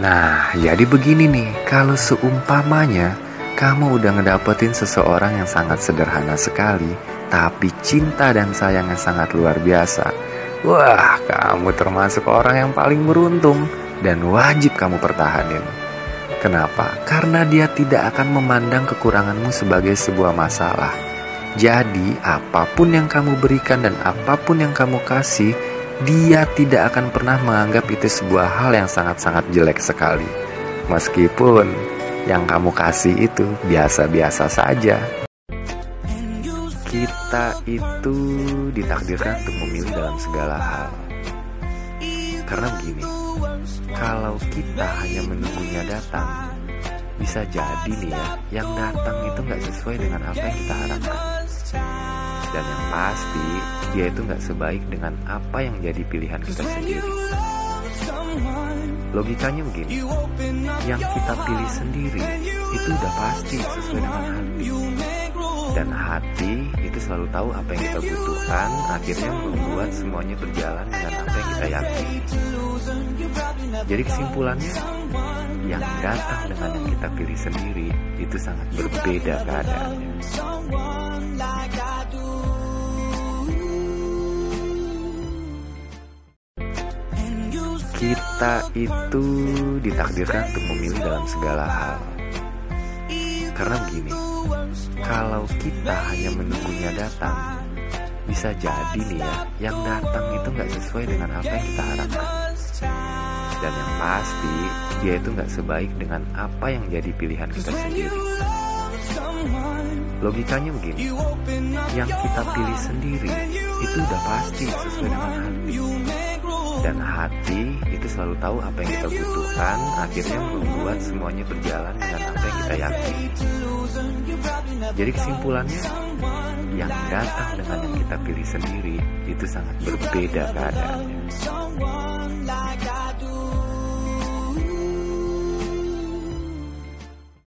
Nah, jadi begini nih, kalau seumpamanya kamu udah ngedapetin seseorang yang sangat sederhana sekali, tapi cinta dan sayangnya sangat luar biasa. Wah, kamu termasuk orang yang paling beruntung dan wajib kamu pertahanin. Kenapa? Karena dia tidak akan memandang kekuranganmu sebagai sebuah masalah. Jadi, apa pun yang kamu berikan dan apa pun yang kamu kasih, dia tidak akan pernah menganggap itu sebuah hal yang sangat-sangat jelek sekali. Meskipun yang kamu kasih itu biasa-biasa saja. Kita itu ditakdirkan untuk memilih dalam segala hal. Karena begini, kalau kita hanya menunggunya datang, bisa jadi nih ya, yang datang itu nggak sesuai dengan apa yang kita harapkan. Dan yang pasti, dia itu nggak sebaik dengan apa yang jadi pilihan kita sendiri. Logikanya begini, yang kita pilih sendiri itu udah pasti sesuai dengan hati. Dan hati itu selalu tahu apa yang kita butuhkan, akhirnya membuat semuanya berjalan dengan apa yang kita yakini. Jadi kesimpulannya, yang datang dengan yang kita pilih sendiri itu sangat berbeda keadaannya. Kita itu ditakdirkan untuk memilih dalam segala hal. Karena begini, kalau kita hanya menunggunya datang, bisa jadi nih ya, yang datang itu nggak sesuai dengan apa yang kita harapkan. Dan yang pasti, dia itu nggak sebaik dengan apa yang jadi pilihan kita sendiri. Logikanya begini, yang kita pilih sendiri itu udah pasti sesuai dengan hati. Dan hati itu selalu tahu apa yang kita butuhkan, akhirnya membuat semuanya berjalan dengan apa yang kita yakini. Jadi kesimpulannya, yang datang dengan yang kita pilih sendiri itu sangat berbeda keadaannya.